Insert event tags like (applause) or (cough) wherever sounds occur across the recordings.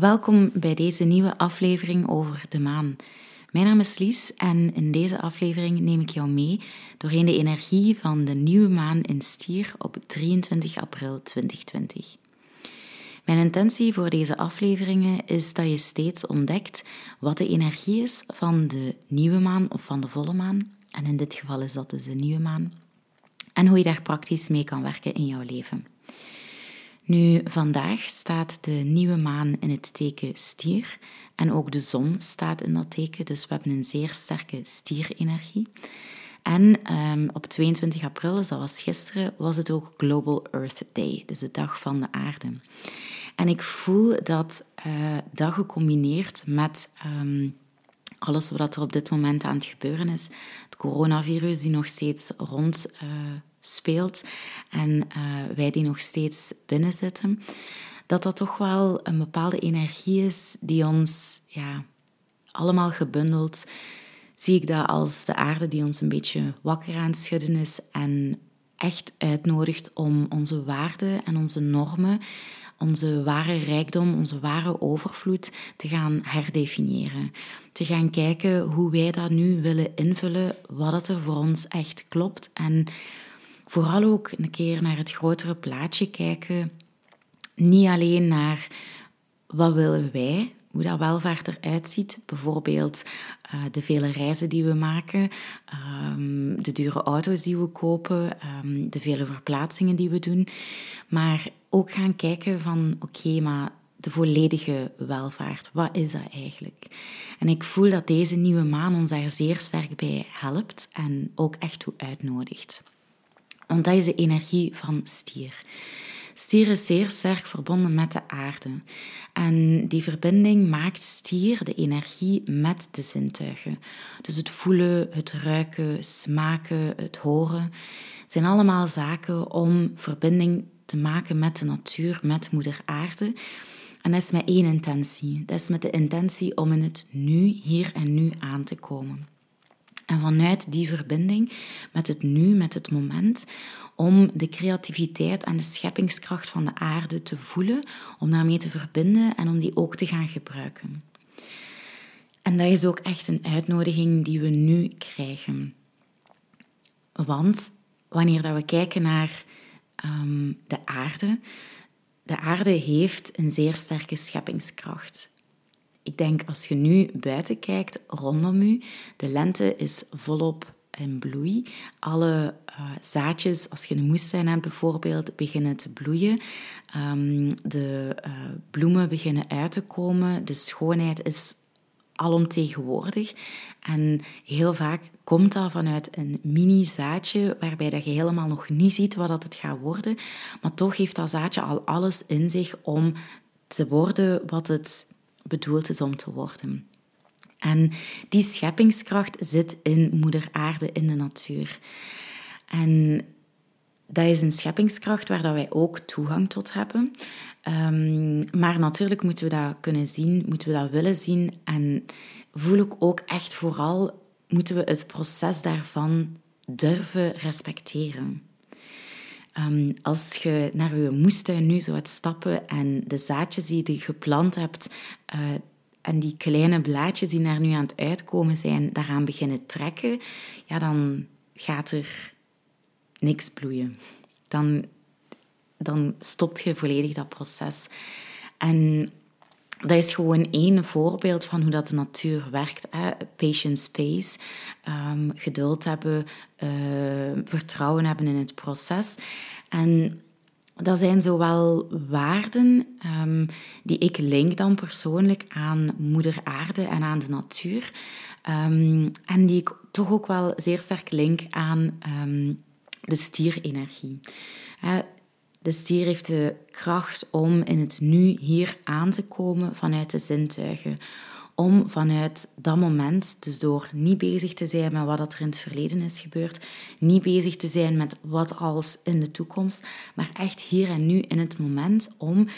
welkom bij deze nieuwe aflevering over de maan. Mijn naam is Lies en in deze aflevering neem ik jou mee doorheen de energie van de nieuwe maan in Stier op 23 april 2020. Mijn intentie voor deze afleveringen is dat je steeds ontdekt wat de energie is van de nieuwe maan of van de volle maan. En in dit geval is dat dus de nieuwe maan. En hoe je daar praktisch mee kan werken in jouw leven. Nu, vandaag staat de nieuwe maan in het teken stier en ook de zon staat in dat teken, dus we hebben een zeer sterke stierenergie. En um, op 22 april, dus dat was gisteren, was het ook Global Earth Day, dus de dag van de aarde. En ik voel dat uh, dat gecombineerd met um, alles wat er op dit moment aan het gebeuren is, het coronavirus die nog steeds rond uh, speelt en uh, wij die nog steeds binnen zitten, dat dat toch wel een bepaalde energie is die ons ja, allemaal gebundeld, zie ik dat als de aarde die ons een beetje wakker aan het schudden is en echt uitnodigt om onze waarden en onze normen, onze ware rijkdom, onze ware overvloed te gaan herdefiniëren. Te gaan kijken hoe wij dat nu willen invullen, wat er voor ons echt klopt en vooral ook een keer naar het grotere plaatje kijken. Niet alleen naar wat willen wij, hoe dat welvaart eruit ziet. Bijvoorbeeld uh, de vele reizen die we maken, um, de dure auto's die we kopen, um, de vele verplaatsingen die we doen. Maar ook gaan kijken van oké, maar de volledige welvaart, wat is dat eigenlijk? En ik voel dat deze nieuwe maan ons daar zeer sterk bij helpt en ook echt toe uitnodigt. Want dat is de energie van stier. Stier is zeer sterk verbonden met de aarde. En die verbinding maakt stier de energie met de zintuigen. Dus het voelen, het ruiken, smaken, het horen zijn allemaal zaken om verbinding te maken met de natuur, met moeder aarde. En dat is met één intentie. Dat is met de intentie om in het nu, hier en nu aan te komen. En vanuit die verbinding met het nu, met het moment, om de creativiteit en de scheppingskracht van de aarde te voelen, om daarmee te verbinden en om die ook te gaan gebruiken. En dat is ook echt een uitnodiging die we nu krijgen. Want wanneer dat we kijken naar um, de aarde, de aarde heeft een zeer sterke scheppingskracht. Ik denk als je nu buiten kijkt, rondom u, de lente is volop in bloei. Alle uh, zaadjes, als je een moestuin hebt bijvoorbeeld, beginnen te bloeien. Um, de uh, bloemen beginnen uit te komen. De schoonheid is alomtegenwoordig. En heel vaak komt dat vanuit een mini-zaadje, waarbij dat je helemaal nog niet ziet wat dat het gaat worden. Maar toch heeft dat zaadje al alles in zich om te worden wat het bedoeld is om te worden. En die scheppingskracht zit in moeder aarde, in de natuur. En dat is een scheppingskracht waar dat wij ook toegang tot hebben. Um, maar natuurlijk moeten we dat kunnen zien, moeten we dat willen zien. En voel ik ook echt vooral, moeten we het proces daarvan durven respecteren. Um, als je naar je moestuin nu zou stappen en de zaadjes die je geplant hebt, uh, en die kleine blaadjes die daar nu aan het uitkomen zijn, daaraan beginnen trekken, ja, dan gaat er niks bloeien. Dan, dan stopt je volledig dat proces. En dat is gewoon één voorbeeld van hoe dat de natuur werkt. Hè. Patient space, um, geduld hebben, uh, vertrouwen hebben in het proces. En dat zijn zowel waarden um, die ik link dan persoonlijk aan moeder aarde en aan de natuur. Um, en die ik toch ook wel zeer sterk link aan de stierenergie. De stier heeft de kracht om in het nu hier aan te komen vanuit de zintuigen om vanuit dat moment, dus door niet bezig te zijn met wat er in het verleden is gebeurd, niet bezig te zijn met wat als in de toekomst, maar echt hier en nu in het moment om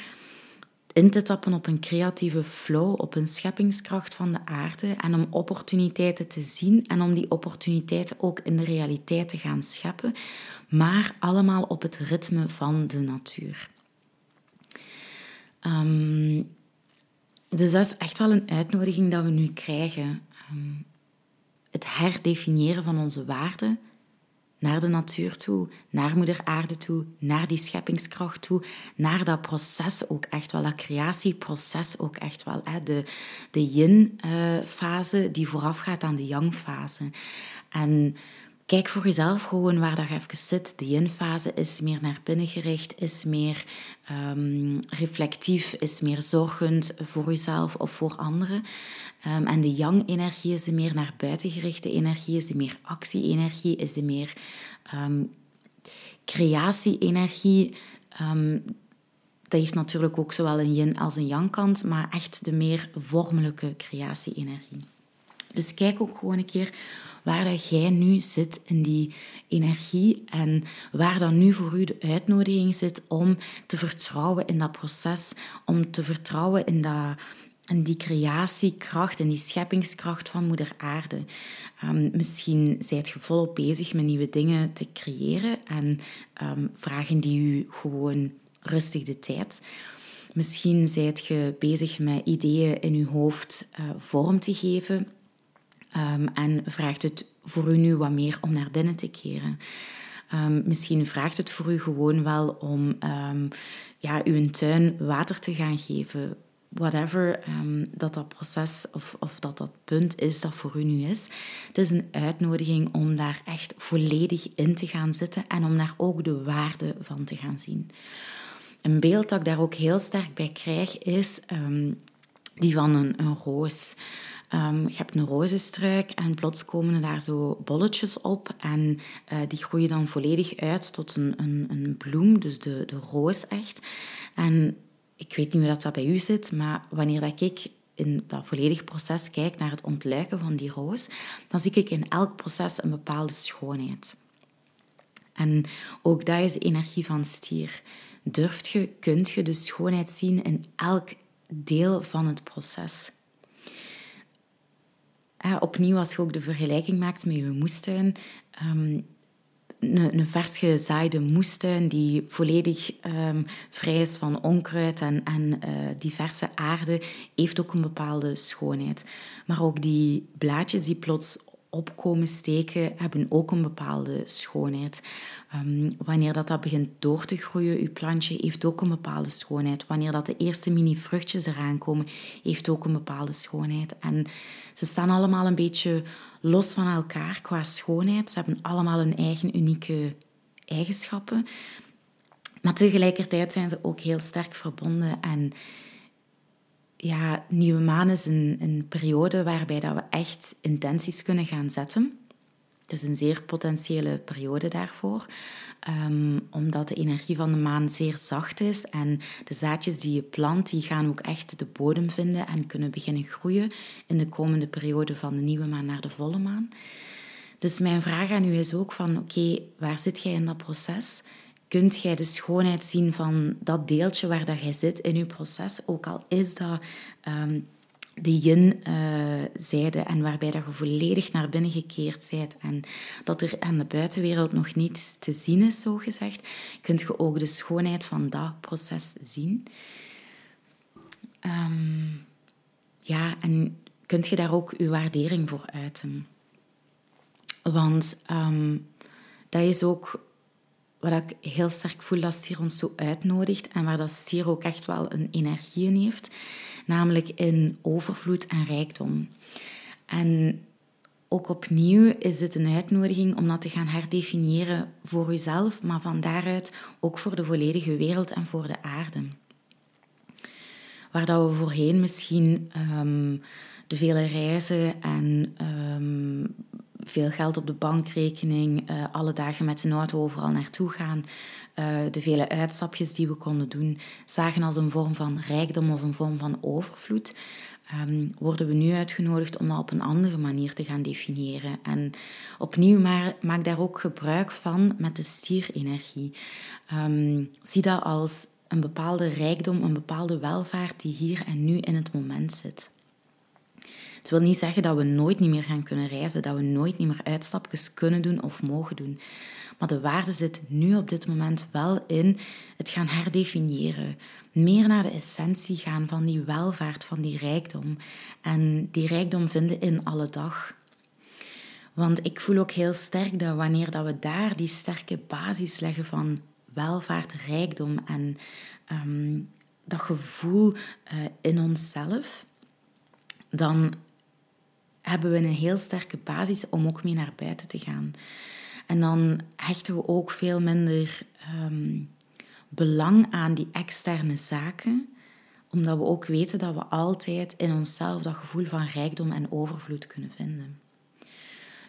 in te tappen op een creatieve flow, op een scheppingskracht van de aarde en om opportuniteiten te zien en om die opportuniteiten ook in de realiteit te gaan scheppen, maar allemaal op het ritme van de natuur. Um, dus dat is echt wel een uitnodiging dat we nu krijgen. Ehm, het herdefiniëren van onze waarden naar de natuur toe, naar moeder aarde toe, naar die scheppingskracht toe, naar dat proces ook echt wel, dat creatieproces ook echt wel. Hè? De, de yin-fase die voorafgaat aan de yang-fase. En Kijk voor jezelf gewoon waar dat even zit. De yin-fase is meer naar binnen gericht, is meer um, reflectief, is meer zorgend voor jezelf of voor anderen. Um, en de yang-energie is de meer naar buiten gerichte energie, is de meer actie-energie, is de meer um, creatie-energie. dat heeft natuurlijk ook zowel een yin als een yang-kant, maar echt de meer vormelijke creatie-energie. Dus kijk ook gewoon een keer waar dat jij nu zit in die energie en waar dan nu voor u de uitnodiging zit om te vertrouwen in dat proces, om te vertrouwen in, dat, die creatiekracht en die scheppingskracht van Moeder Aarde. Um, misschien zijt je volop bezig met nieuwe dingen te creëren en um, vragen die u gewoon rustig de tijd. Misschien zijt je bezig met ideeën in uw hoofd uh, vorm te geven Ehm, en vraagt het voor u nu wat meer om naar binnen te keren. Um, misschien vraagt het voor u gewoon wel om um, ja, uw tuin water te gaan geven. Whatever dat dat proces of, of dat dat punt is dat voor u nu is. Het is een uitnodiging om daar echt volledig in te gaan zitten en om daar ook de waarde van te gaan zien. Een beeld dat ik daar ook heel sterk bij krijg is die van een, een roos. Um, je hebt een rozenstruik en plots komen er daar zo bolletjes op en uh, die groeien dan volledig uit tot een, een, een bloem, dus de, de roos echt. En ik weet niet hoe dat, dat bij u zit, maar wanneer dat ik in dat volledige proces kijk naar het ontluiken van die roos, dan zie ik in elk proces een bepaalde schoonheid. En ook dat is de energie van stier. Durft je, kunt je de schoonheid zien in elk deel van het proces opnieuw, als je ook de vergelijking maakt met je moestuin, um, een, een vers gezaaide moestuin die volledig ehm, vrij is van onkruid en, en uh, diverse aarde, heeft ook een bepaalde schoonheid. Maar ook die blaadjes die plots opkomen steken, hebben ook een bepaalde schoonheid. Ehm, wanneer dat, dat begint door te groeien, je plantje heeft ook een bepaalde schoonheid. Wanneer dat de eerste mini-vruchtjes eraan komen, heeft ook een bepaalde schoonheid. En ze staan allemaal een beetje los van elkaar qua schoonheid. Ze hebben allemaal hun eigen unieke eigenschappen. Maar tegelijkertijd zijn ze ook heel sterk verbonden. En ja, nieuwe maan is een, een periode waarbij dat we echt intenties kunnen gaan zetten. Is een zeer potentiële periode daarvoor, um, omdat de energie van de maan zeer zacht is en de zaadjes die je plant, die gaan ook echt de bodem vinden en kunnen beginnen groeien in de komende periode van de nieuwe maan naar de volle maan. Dus mijn vraag aan u is ook van, oké, waar zit jij in dat proces? Kunt jij de schoonheid zien van dat deeltje waar dat jij zit in je proces, ook al is dat um, de yin-zijde en waarbij dat je volledig naar binnen gekeerd bent en dat er aan de buitenwereld nog niets te zien is, zo gezegd, kunt je ook de schoonheid van dat proces zien. Ehm, ja, en kunt je daar ook je waardering voor uiten. Want um, dat is ook wat ik heel sterk voel dat stier ons zo uitnodigt en waar dat stier ook echt wel een energie in heeft namelijk in overvloed en rijkdom. En ook opnieuw is dit een uitnodiging om dat te gaan herdefiniëren voor uzelf, maar van daaruit ook voor de volledige wereld en voor de aarde. Waar dat we voorheen misschien um, de vele reizen en um, veel geld op de bankrekening, uh, alle dagen met zijn auto overal naartoe gaan, uh, de vele uitstapjes die we konden doen, zagen als een vorm van rijkdom of een vorm van overvloed. Um, worden we nu uitgenodigd om dat op een andere manier te gaan definiëren. En opnieuw maar, maak daar ook gebruik van met de stierenergie. Um, zie dat als een bepaalde rijkdom, een bepaalde welvaart die hier en nu in het moment zit. Het wil niet zeggen dat we nooit niet meer gaan kunnen reizen, dat we nooit niet meer uitstapjes kunnen doen of mogen doen. Maar de waarde zit nu op dit moment wel in het gaan herdefiniëren. Meer naar de essentie gaan van die welvaart, van die rijkdom. En die rijkdom vinden in alle dag. Want ik voel ook heel sterk dat wanneer dat we daar die sterke basis leggen van welvaart, rijkdom en ehm, dat gevoel uh, in onszelf, dan hebben we een heel sterke basis om ook mee naar buiten te gaan. En dan hechten we ook veel minder ehm, belang aan die externe zaken, omdat we ook weten dat we altijd in onszelf dat gevoel van rijkdom en overvloed kunnen vinden.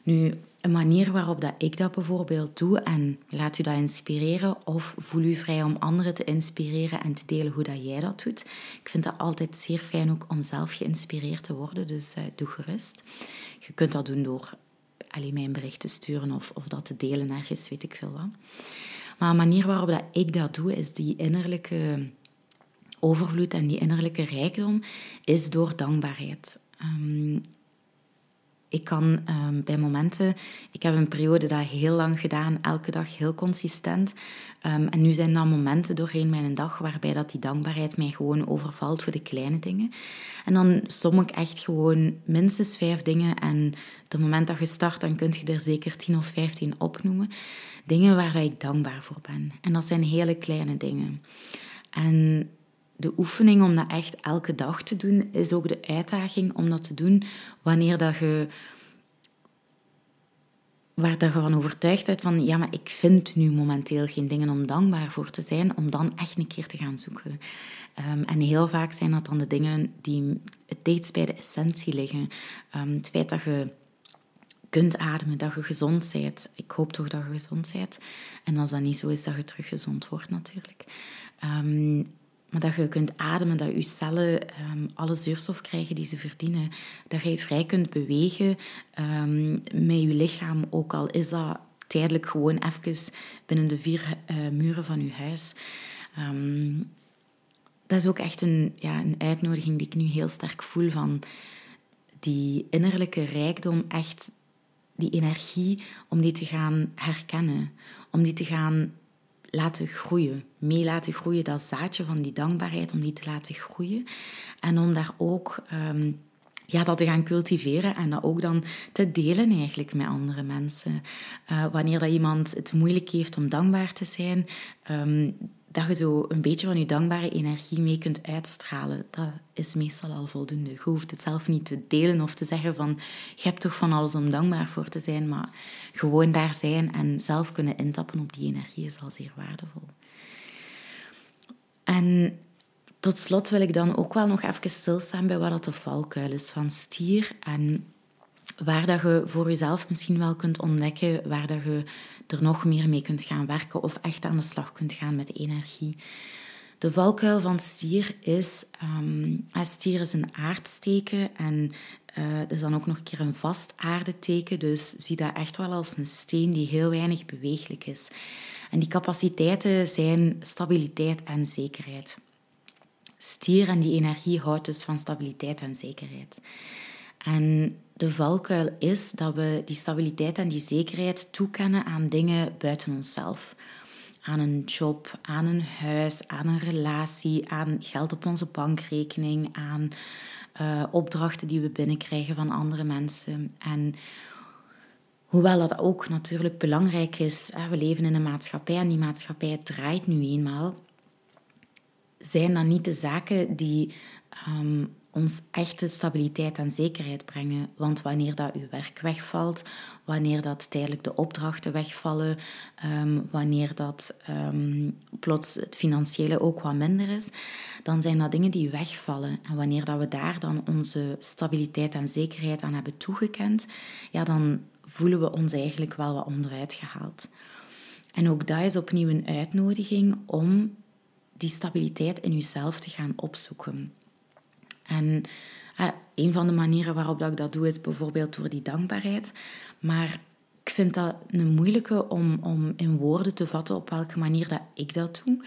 Nu, een manier waarop dat ik dat bijvoorbeeld doe, en laat u dat inspireren, of voel u vrij om anderen te inspireren en te delen hoe dat jij dat doet. Ik vind dat altijd zeer fijn ook om zelf geïnspireerd te worden, dus uh, doe gerust. Je kunt dat doen door alleen mij een bericht te sturen of, of dat te delen ergens, weet ik veel wat. Maar een manier waarop dat ik dat doe, is die innerlijke overvloed en die innerlijke rijkdom, is door dankbaarheid. Um, ik kan um, bij momenten, ik heb een periode dat heel lang gedaan, elke dag heel consistent. Um, en nu zijn dat momenten doorheen mijn dag waarbij dat die dankbaarheid mij gewoon overvalt voor de kleine dingen. En dan som ik echt gewoon minstens vijf dingen. En het moment dat je start, dan kun je er zeker tien of vijftien opnoemen. Dingen waar ik dankbaar voor ben. En dat zijn hele kleine dingen. En de oefening om dat echt elke dag te doen, is ook de uitdaging om dat te doen wanneer dat je waar je van overtuigd bent van ja, maar ik vind nu momenteel geen dingen om dankbaar voor te zijn, om dan echt een keer te gaan zoeken. Ehm, en heel vaak zijn dat dan de dingen die het dichtst bij de essentie liggen. Um, het feit dat je kunt ademen, dat je gezond bent. Ik hoop toch dat je gezond bent. En als dat niet zo is, dat je terug gezond wordt natuurlijk. Um, maar dat je kunt ademen, dat je cellen um, alle zuurstof krijgen die ze verdienen. Dat je vrij kunt bewegen um, met je lichaam, ook al is dat tijdelijk gewoon even binnen de vier uh, muren van je huis. Um, dat is ook echt een, ja, een uitnodiging die ik nu heel sterk voel van die innerlijke rijkdom, echt die energie om die te gaan herkennen, om die te gaan laten groeien. Mee laten groeien, dat zaadje van die dankbaarheid, om die te laten groeien. En om daar ook ehm, ja, dat te gaan cultiveren en dat ook dan te delen eigenlijk met andere mensen. Uh, wanneer dat iemand het moeilijk heeft om dankbaar te zijn, ehm, dat je zo een beetje van je dankbare energie mee kunt uitstralen. Dat is meestal al voldoende. Je hoeft het zelf niet te delen of te zeggen van je hebt toch van alles om dankbaar voor te zijn, maar gewoon daar zijn en zelf kunnen intappen op die energie is al zeer waardevol. En tot slot wil ik dan ook wel nog even stilstaan bij wat de valkuil is van stier en waar dat je voor jezelf misschien wel kunt ontdekken, waar dat je er nog meer mee kunt gaan werken of echt aan de slag kunt gaan met energie. De valkuil van stier is, um, stier is een aardsteken en uh, is dan ook nog een keer een vast aardeteken, dus zie dat echt wel als een steen die heel weinig beweeglijk is. En die capaciteiten zijn stabiliteit en zekerheid. Stier en die energie houdt dus van stabiliteit en zekerheid. En de valkuil is dat we die stabiliteit en die zekerheid toekennen aan dingen buiten onszelf. Aan een job, aan een huis, aan een relatie, aan geld op onze bankrekening, aan uh, opdrachten die we binnenkrijgen van andere mensen. En hoewel dat ook natuurlijk belangrijk is, we leven in een maatschappij en die maatschappij draait nu eenmaal, zijn dat niet de zaken die um, ons echte stabiliteit en zekerheid brengen. Want wanneer dat uw werk wegvalt, wanneer dat tijdelijk de opdrachten wegvallen, ehm, wanneer dat um, plots het financiële ook wat minder is, dan zijn dat dingen die wegvallen. En wanneer dat we daar dan onze stabiliteit en zekerheid aan hebben toegekend, ja, dan voelen we ons eigenlijk wel wat onderuit gehaald. En ook dat is opnieuw een uitnodiging om die stabiliteit in jezelf te gaan opzoeken. En uh, een van de manieren waarop dat ik dat doe is bijvoorbeeld door die dankbaarheid. Maar ik vind dat een moeilijke om, om in woorden te vatten op welke manier dat ik dat doe.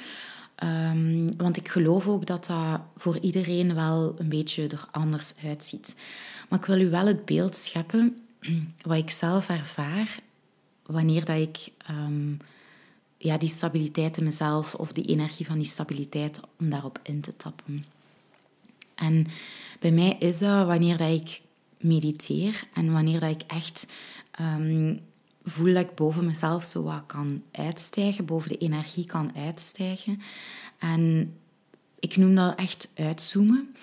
Um, want ik geloof ook dat dat voor iedereen wel een beetje er anders uitziet. Maar ik wil u wel het beeld scheppen (clears throat) wat ik zelf ervaar wanneer dat ik ehm, ja, die stabiliteit in mezelf of die energie van die stabiliteit om daarop in te tappen. En bij mij is dat wanneer dat ik mediteer en wanneer dat ik echt um, voel dat ik boven mezelf zo wat kan uitstijgen, boven de energie kan uitstijgen. En ik noem dat echt uitzoomen.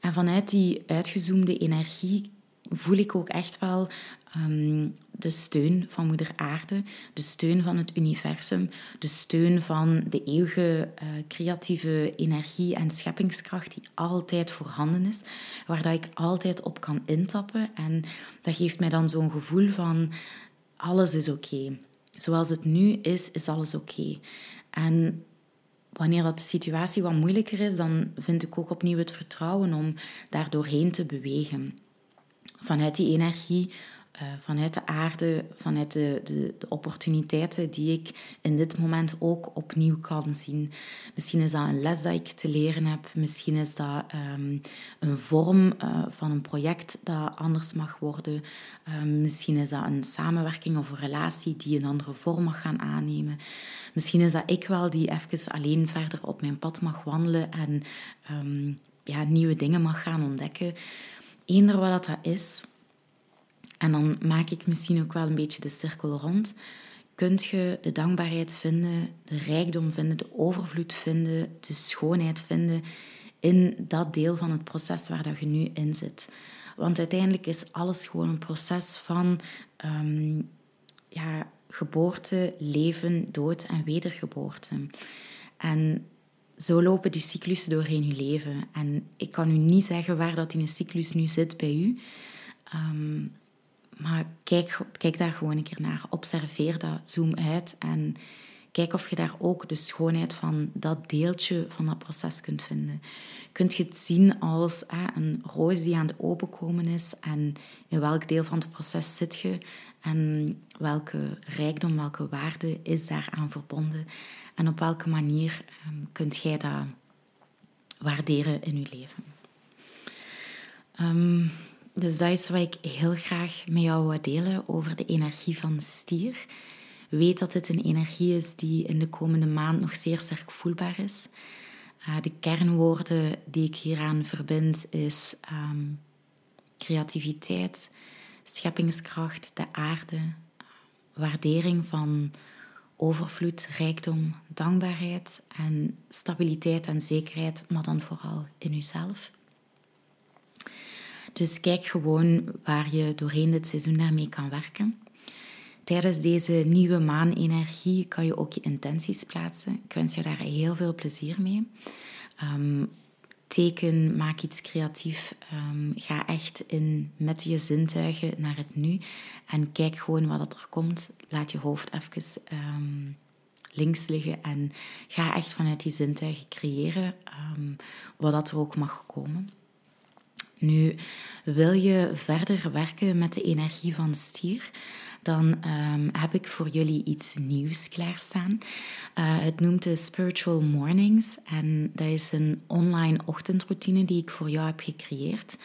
En vanuit die uitgezoomde energie voel ik ook echt wel um, de steun van Moeder Aarde, de steun van het universum, de steun van de eeuwige uh, creatieve energie en scheppingskracht die altijd voorhanden is, waar dat ik altijd op kan intappen. En dat geeft mij dan zo'n gevoel van alles is oké. Zoals het nu is, is alles oké. En wanneer dat de situatie wat moeilijker is, dan vind ik ook opnieuw het vertrouwen om daar doorheen te bewegen. Vanuit die energie uh, vanuit de aarde, vanuit de, de, de, opportuniteiten die ik in dit moment ook opnieuw kan zien. Misschien is dat een les dat ik te leren heb, misschien is dat um, een vorm uh, van een project dat anders mag worden, um, misschien is dat een samenwerking of een relatie die een andere vorm mag gaan aannemen. Misschien is dat ik wel die even alleen verder op mijn pad mag wandelen en um, ja, nieuwe dingen mag gaan ontdekken. Eender wat dat is, en dan maak ik misschien ook wel een beetje de cirkel rond. Kunt je de dankbaarheid vinden, de rijkdom vinden, de overvloed vinden, de schoonheid vinden in dat deel van het proces waar dat je nu in zit. Want uiteindelijk is alles gewoon een proces van um, ja, geboorte, leven, dood en wedergeboorte. En zo lopen die cyclussen doorheen je leven. En ik kan u niet zeggen waar dat in een cyclus nu zit bij u. Um, maar kijk, kijk daar gewoon een keer naar. Observeer dat, zoom uit en kijk of je daar ook de schoonheid van dat deeltje van dat proces kunt vinden. Kunt je het zien als een roos die aan het openkomen is en in welk deel van het proces zit je en welke rijkdom, welke waarde is daaraan verbonden en op welke manier um, kunt jij dat waarderen in je leven. Um, dus dat is wat ik heel graag met jou wil delen over de energie van stier. Weet dat het een energie is die in de komende maand nog zeer sterk voelbaar is. Uh, de kernwoorden die ik hieraan verbind is um, creativiteit, scheppingskracht, de aarde, waardering van overvloed, rijkdom, dankbaarheid en stabiliteit en zekerheid, maar dan vooral in uzelf. Dus kijk gewoon waar je doorheen dit seizoen daarmee kan werken. Tijdens deze nieuwe maanenergie kan je ook je intenties plaatsen. Ik wens je daar heel veel plezier mee. Um, teken, maak iets creatief. Um, ga echt in met je zintuigen naar het nu. En kijk gewoon wat er komt. Laat je hoofd even um, links liggen. En ga echt vanuit die zintuigen creëren wat er ook mag komen. Nu, wil je verder werken met de energie van stier? Dan um, heb ik voor jullie iets nieuws klaarstaan. Uh, het noemt de Spiritual Mornings en dat is een online ochtendroutine die ik voor jou heb gecreëerd.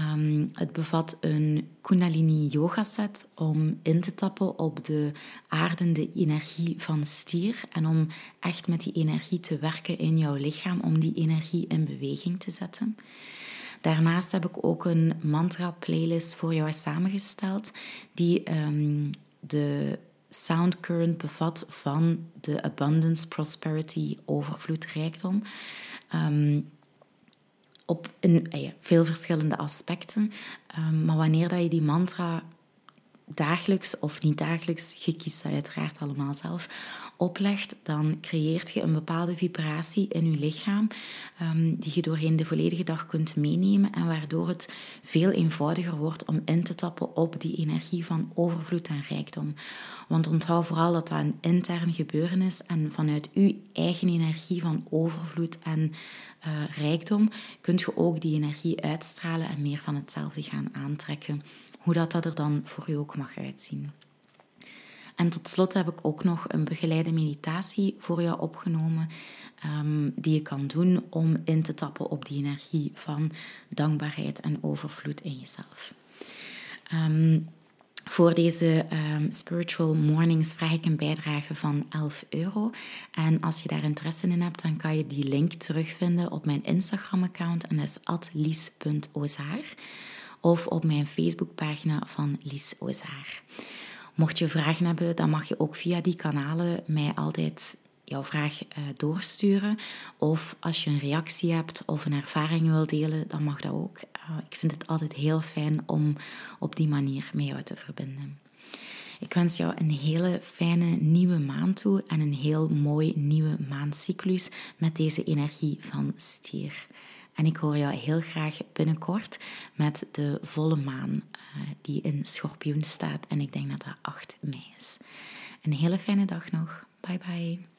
Um, het bevat een Kundalini yoga set om in te tappen op de aardende energie van stier en om echt met die energie te werken in jouw lichaam, om die energie in beweging te zetten. Daarnaast heb ik ook een mantra-playlist voor jou samengesteld, die um, de sound current bevat van de abundance, prosperity, overvloed, rijkdom. Um, op in, eh, veel verschillende aspecten. Um, maar wanneer dat je die mantra dagelijks of niet dagelijks, je kiest dat uiteraard allemaal zelf, oplegt, dan creëert je een bepaalde vibratie in je lichaam um, die je doorheen de volledige dag kunt meenemen en waardoor het veel eenvoudiger wordt om in te tappen op die energie van overvloed en rijkdom. Want onthoud vooral dat dat een intern gebeuren is en vanuit uw eigen energie van overvloed en uh, rijkdom kunt je ook die energie uitstralen en meer van hetzelfde gaan aantrekken. Hoe dat, dat er dan voor u ook mag uitzien. En tot slot heb ik ook nog een begeleide meditatie voor jou opgenomen, um, die je kan doen om in te tappen op die energie van dankbaarheid en overvloed in jezelf. Um, Voor deze um, Spiritual Mornings vraag ik een bijdrage van 11 euro. En als je daar interesse in hebt, dan kan je die link terugvinden op mijn Instagram-account. En dat is atlies.ozaar. Of op mijn Facebookpagina van Lies Ozaar. Mocht je vragen hebben, dan mag je ook via die kanalen mij altijd jouw vraag uh, doorsturen. Of als je een reactie hebt of een ervaring wil delen, dan mag dat ook. Uh, ik vind het altijd heel fijn om op die manier met jou te verbinden. Ik wens jou een hele fijne nieuwe maand toe en een heel mooi nieuwe maandcyclus met deze energie van stier. En ik hoor jou heel graag binnenkort met de volle maan uh, die in schorpioen staat. En ik denk dat dat 8 mei is. Een hele fijne dag nog. Bye bye.